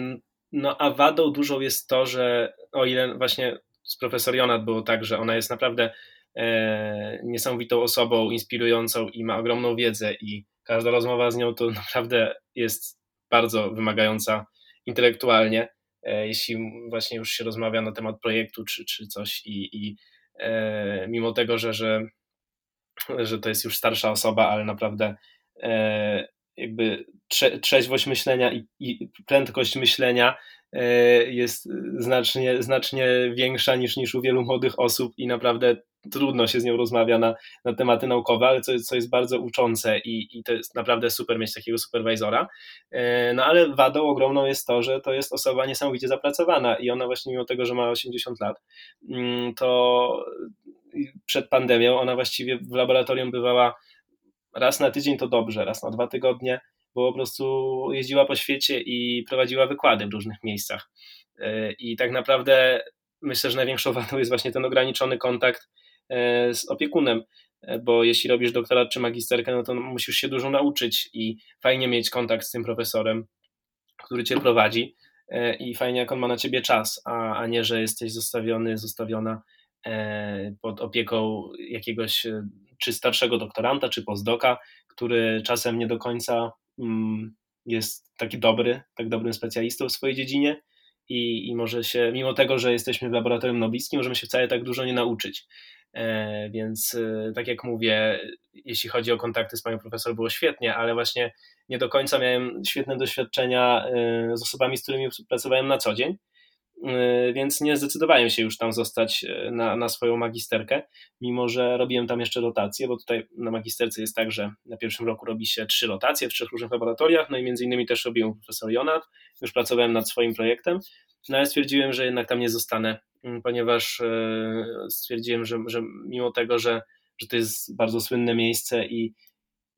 no a wadą dużą jest to, że o ile właśnie z profesor Jonat było tak, że ona jest naprawdę e, niesamowitą osobą, inspirującą i ma ogromną wiedzę i każda rozmowa z nią to naprawdę jest bardzo wymagająca intelektualnie, e, jeśli właśnie już się rozmawia na temat projektu czy, czy coś i, i e, mimo tego, że, że, że to jest już starsza osoba, ale naprawdę e, jakby trze, trzeźwość myślenia i, i prędkość myślenia jest znacznie, znacznie większa niż, niż u wielu młodych osób i naprawdę trudno się z nią rozmawia na, na tematy naukowe, ale co, co jest bardzo uczące i, i to jest naprawdę super mieć takiego superwizora. E, no ale wadą ogromną jest to, że to jest osoba niesamowicie zapracowana i ona właśnie mimo tego, że ma 80 lat, mm, to przed pandemią ona właściwie w laboratorium bywała raz na tydzień to dobrze, raz na dwa tygodnie, bo po prostu jeździła po świecie i prowadziła wykłady w różnych miejscach. E, I tak naprawdę myślę, że największą wadą jest właśnie ten ograniczony kontakt e, z opiekunem, e, bo jeśli robisz doktorat czy magisterkę, no to musisz się dużo nauczyć i fajnie mieć kontakt z tym profesorem, który cię prowadzi i fajnie jak on ma na ciebie czas, a, a nie, że jesteś zostawiony, zostawiona pod opieką jakiegoś czy starszego doktoranta, czy postdoka, który czasem nie do końca jest taki dobry, tak dobrym specjalistą w swojej dziedzinie i, i może się, mimo tego, że jesteśmy w laboratorium nobliskim, możemy się wcale tak dużo nie nauczyć. E, więc e, tak jak mówię, jeśli chodzi o kontakty z panią profesor, było świetnie, ale właśnie nie do końca miałem świetne doświadczenia e, z osobami, z którymi pracowałem na co dzień. Y, więc nie zdecydowałem się już tam zostać y, na, na swoją magisterkę, mimo że robiłem tam jeszcze rotacje, bo tutaj na magisterce jest tak, że na pierwszym roku robi się trzy rotacje w trzech różnych laboratoriach, no i między innymi też robiłem profesor Jonat, już pracowałem nad swoim projektem, no ale stwierdziłem, że jednak tam nie zostanę, mm, ponieważ y, stwierdziłem, że, że mimo tego, że, że to jest bardzo słynne miejsce i,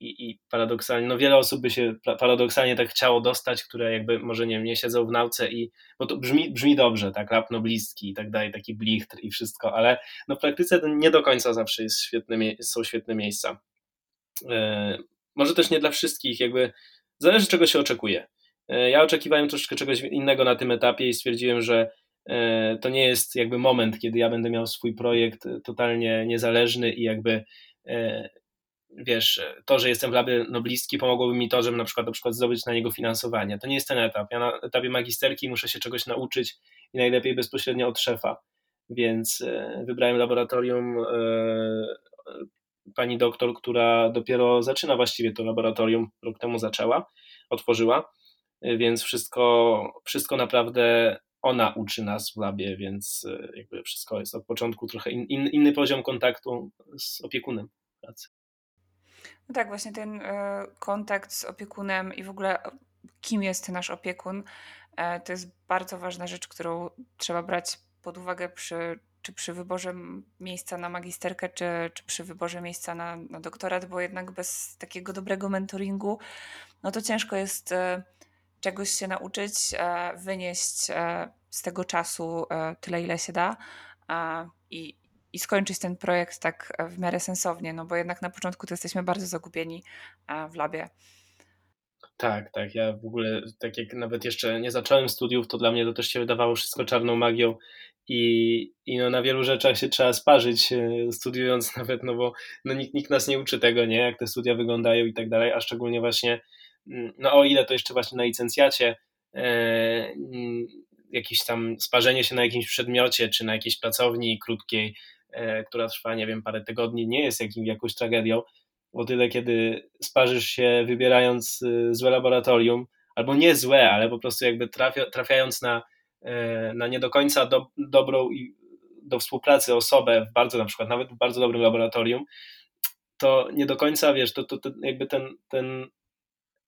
i, i paradoksalnie, no wiele osób by się paradoksalnie tak chciało dostać, które jakby może nie, nie siedzą w nauce i, bo to brzmi, brzmi dobrze, tak, rap noblistki i tak dalej, taki blichtr i wszystko, ale no w praktyce to nie do końca zawsze jest świetne, są świetne miejsca. E, może też nie dla wszystkich, jakby zależy czego się oczekuje. E, ja oczekiwałem troszeczkę czegoś innego na tym etapie i stwierdziłem, że e, to nie jest jakby moment, kiedy ja będę miał swój projekt totalnie niezależny i jakby wiesz, to, że jestem w labie noblistki pomogłoby mi to, żebym na przykład, na przykład zdobyć na niego finansowanie. To nie jest ten etap. Ja na etapie magisterki muszę się czegoś nauczyć i najlepiej bezpośrednio od szefa. Więc e, wybrałem laboratorium e, pani doktor, która dopiero zaczyna właściwie to laboratorium, rok temu zaczęła, otworzyła, e, więc wszystko, wszystko naprawdę ona uczy nas w labie, więc jakby wszystko jest od początku trochę in, in, inny poziom kontaktu z opiekunem pracy. No tak, właśnie ten e, kontakt z opiekunem i w ogóle kim jest nasz opiekun, e, to jest bardzo ważna rzecz, którą trzeba brać pod uwagę przy, czy przy wyborze miejsca na magisterkę, czy, czy przy wyborze miejsca na, na doktorat, bo jednak bez takiego dobrego mentoringu, no to ciężko jest e, czegoś się nauczyć, wynieść z tego czasu tyle, ile się da. I, i skończyć ten projekt tak e, w miarę sensownie, no bo jednak na początku to jesteśmy bardzo zagubieni e, w labie. Tak, tak. Ja w ogóle, tak jak nawet jeszcze nie zacząłem studiów, to dla mnie to też się wydawało wszystko czarną magią i, i no na wielu rzeczach się trzeba sparzyć e, studiując nawet, no bo no nikt, nikt nas nie uczy tego, nie, jak te studia wyglądają i tak dalej, a szczególnie właśnie, mm, no o ile to jeszcze właśnie na licencjacie e, mm, jakieś tam sparzenie się na jakimś przedmiocie, czy na jakiejś pracowni krótkiej, która trwa, nie wiem, parę tygodni, nie jest jakim, jakąś tragedią, o tyle, kiedy sparzysz się wybierając y, złe laboratorium, albo nie złe, ale po prostu jakby trafia, trafiając na, e, na nie do końca do, dobrą i do współpracy osobę w bardzo, na przykład nawet w bardzo dobrym laboratorium, to nie do końca, wiesz, to, to, to jakby ten, ten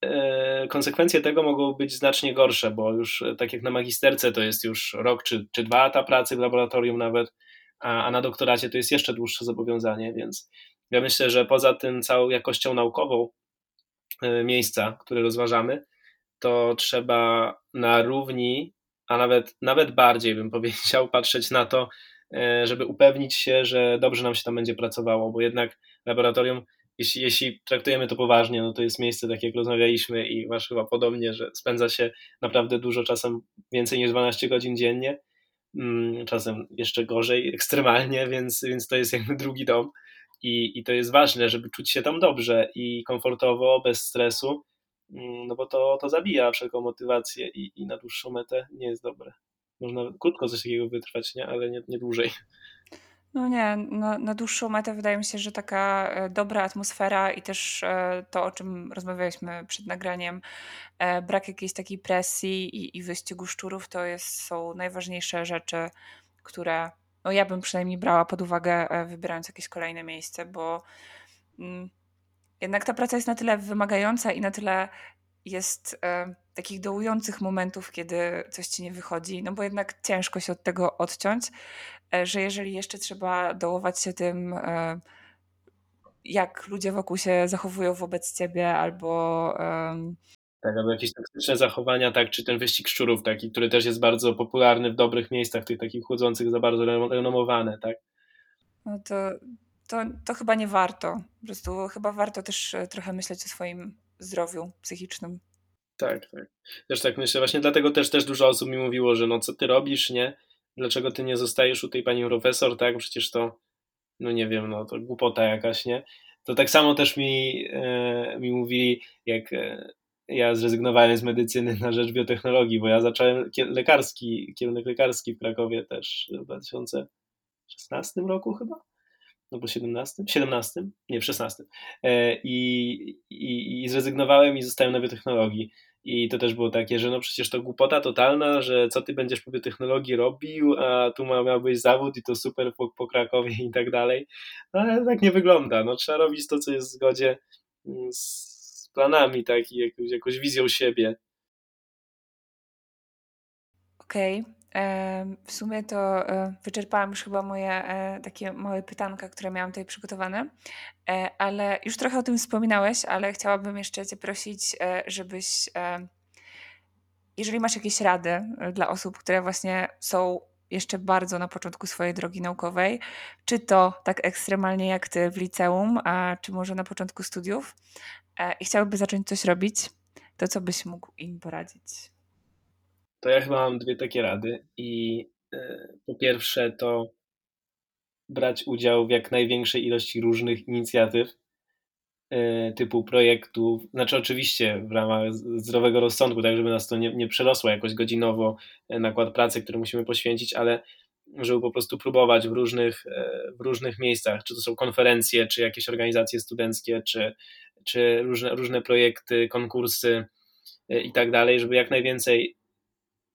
e, konsekwencje tego mogą być znacznie gorsze, bo już tak jak na magisterce to jest już rok czy, czy dwa lata pracy w laboratorium nawet, a, a na doktoracie to jest jeszcze dłuższe zobowiązanie, więc ja myślę, że poza tym całą jakością naukową e, miejsca, które rozważamy, to trzeba na równi, a nawet, nawet bardziej bym powiedział, patrzeć na to, e, żeby upewnić się, że dobrze nam się tam będzie pracowało, bo jednak laboratorium jeśli, jeśli traktujemy to poważnie, no to jest miejsce, tak jak rozmawialiśmy i masz chyba podobnie, że spędza się naprawdę dużo, czasem więcej niż 12 godzin dziennie, czasem jeszcze gorzej, ekstremalnie, więc, więc to jest jakby drugi dom i, i to jest ważne, żeby czuć się tam dobrze i komfortowo, bez stresu, mm, no bo to, to zabija wszelką motywację i, i na dłuższą metę nie jest dobre. Można krótko coś takiego wytrwać, nie? ale nie, nie dłużej. No nie, na, na dłuższą metę wydaje mi się, że taka e, dobra atmosfera i też e, to, o czym rozmawialiśmy przed nagraniem, e, brak jakiejś takiej presji i, i wyścigu szczurów, to jest, są najważniejsze rzeczy, które no ja bym przynajmniej brała pod uwagę, wybierając jakieś kolejne miejsce, bo mm, jednak ta praca jest na tyle wymagająca i na tyle jest e, takich dołujących momentów, kiedy coś ci nie wychodzi, no bo jednak ciężko się od tego odciąć, że jeżeli jeszcze trzeba dołować się tym, e, jak ludzie wokół się zachowują wobec ciebie, albo. Tak, albo jakieś toksyczne zachowania, tak, czy ten wyścig szczurów, taki, który też jest bardzo popularny w dobrych miejscach, tych takich chłodzących, za bardzo renomowane, tak? No to, to, to chyba nie warto. Po prostu chyba warto też e, trochę myśleć o swoim zdrowiu psychicznym. Tak, tak. Też tak myślę. Właśnie dlatego też, też dużo osób mi mówiło, że no co ty robisz, nie? Dlaczego ty nie zostajesz u tej pani profesor, tak? Przecież to, no nie wiem, no to głupota jakaś, nie? To tak samo też mi, e, mi mówili, jak e, ja zrezygnowałem z medycyny na rzecz biotechnologii, bo ja zacząłem lekarski, kierunek lekarski w Krakowie też w 2016 roku chyba? No bo 17, 17, nie w 16 e, i, i, i zrezygnowałem i zostałem na biotechnologii i to też było takie, że no przecież to głupota totalna, że co ty będziesz po biotechnologii robił, a tu miałbyś zawód i to super po, po Krakowie i tak dalej. No ale tak nie wygląda. No trzeba robić to, co jest w zgodzie mm, z planami, tak, i jakąś, jakąś wizją siebie. Okej. Okay. W sumie to e, wyczerpałam już chyba moje e, takie małe pytanka, które miałam tutaj przygotowane, e, ale już trochę o tym wspominałeś, ale chciałabym jeszcze Cię prosić, żebyś, jeżeli masz jakieś rady dla osób, które właśnie są jeszcze bardzo na początku swojej drogi naukowej, czy to tak ekstremalnie jak Ty w liceum, a czy może na początku studiów i chciałyby zacząć coś robić, to co byś mógł im poradzić? To ja chyba mam dwie takie rady. I e, po pierwsze to brać udział w jak największej ilości różnych inicjatyw e, typu projektów, znaczy oczywiście w ramach zdrowego rozsądku, tak żeby nas to nie, nie przerosło jakoś godzinowo e, nakład pracy, który musimy poświęcić, ale żeby po prostu próbować w różnych, w różnych miejscach, czy to są konferencje, czy jakieś organizacje studenckie, czy, czy różne, różne projekty, konkursy i tak dalej, żeby jak najwięcej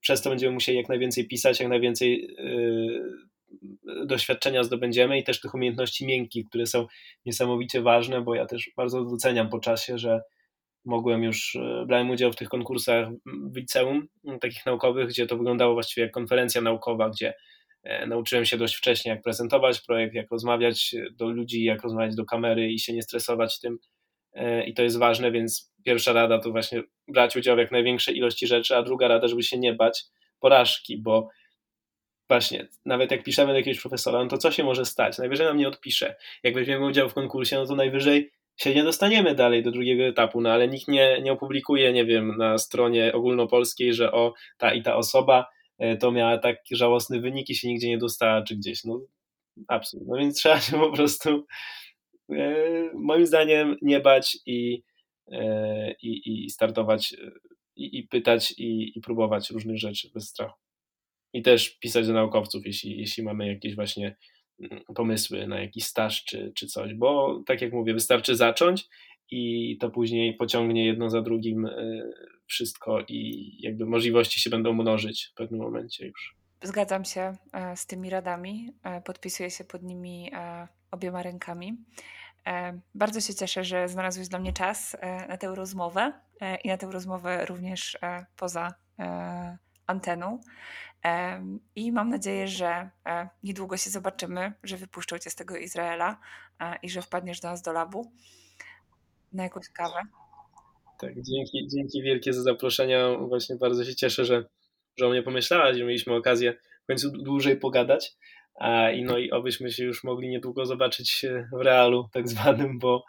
przez to będziemy musieli jak najwięcej pisać, jak najwięcej yy, doświadczenia zdobędziemy i też tych umiejętności miękkich, które są niesamowicie ważne, bo ja też bardzo doceniam po czasie, że mogłem już, yy, brałem udział w tych konkursach w liceum, takich naukowych, gdzie to wyglądało właściwie jak konferencja naukowa, gdzie e, nauczyłem się dość wcześnie, jak prezentować projekt, jak rozmawiać do ludzi, jak rozmawiać do kamery i się nie stresować tym. E, I to jest ważne, więc pierwsza rada to właśnie brać udział w jak największej ilości rzeczy, a druga rada, żeby się nie bać porażki, bo właśnie, nawet jak piszemy do jakiegoś profesora, no to co się może stać? Najwyżej nam nie odpisze. Jak weźmiemy udział w konkursie, no to najwyżej się nie dostaniemy dalej do drugiego etapu, no ale nikt nie, nie opublikuje, nie wiem, na stronie ogólnopolskiej, że o, ta i ta osoba e, to miała tak żałosny wynik i się nigdzie nie dostała, czy gdzieś. No, absolutnie. No więc trzeba się po prostu moim zdaniem nie bać i E, i, i startować e, i, i pytać i, i, próbować różnych rzeczy bez strachu. I też pisać do naukowców, jeśli, jeśli mamy jakieś właśnie mm, pomysły na jakiś staż czy, czy coś, bo tak jak mówię, wystarczy zacząć i to później pociągnie jedno za drugim e, wszystko i jakby możliwości się będą mnożyć w pewnym momencie już. Zgadzam się z tymi radami, podpisuję się pod nimi obiema rękami. E, bardzo się cieszę, że znalazłeś dla mnie czas e, na tę rozmowę e, i na tę rozmowę również poza anteną. I mam nadzieję, że niedługo się zobaczymy, że wypuszczą cię z tego Izraela i że wpadniesz do nas do labu na jakąś kawę. Tak, dzięki, dzięki wielkie za zaproszenie. Właśnie bardzo się cieszę, że, że o mnie pomyślałaś, że mieliśmy okazję w końcu dłużej pogadać. I no i obyśmy się już mogli niedługo zobaczyć w realu tak zwanym, bo,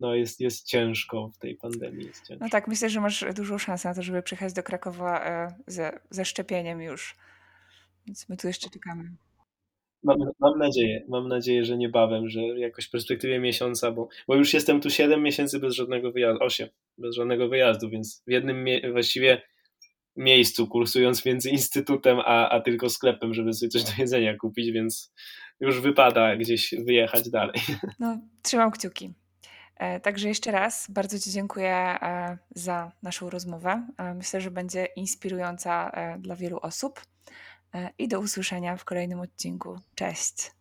no jest, jest ciężko w tej pandemii. Jest ciężko. No tak, myślę, że masz dużą szansę na to, żeby przyjechać do Krakowa e, ze, ze szczepieniem już. Więc my tu jeszcze czekamy. Mam, mam nadzieję, mam nadzieję, że niebawem, że jakoś w perspektywie miesiąca, bo, bo już jestem tu 7 miesięcy bez żadnego wyjazdu, 8, bez żadnego wyjazdu, więc w jednym właściwie miejscu, kursując między instytutem a, a tylko sklepem, żeby sobie coś do jedzenia kupić, więc już wypada gdzieś wyjechać dalej. No, trzymam kciuki. E, także jeszcze raz bardzo Ci dziękuję e, za naszą rozmowę. E, myślę, że będzie inspirująca dla wielu osób. I do usłyszenia w kolejnym odcinku. Cześć.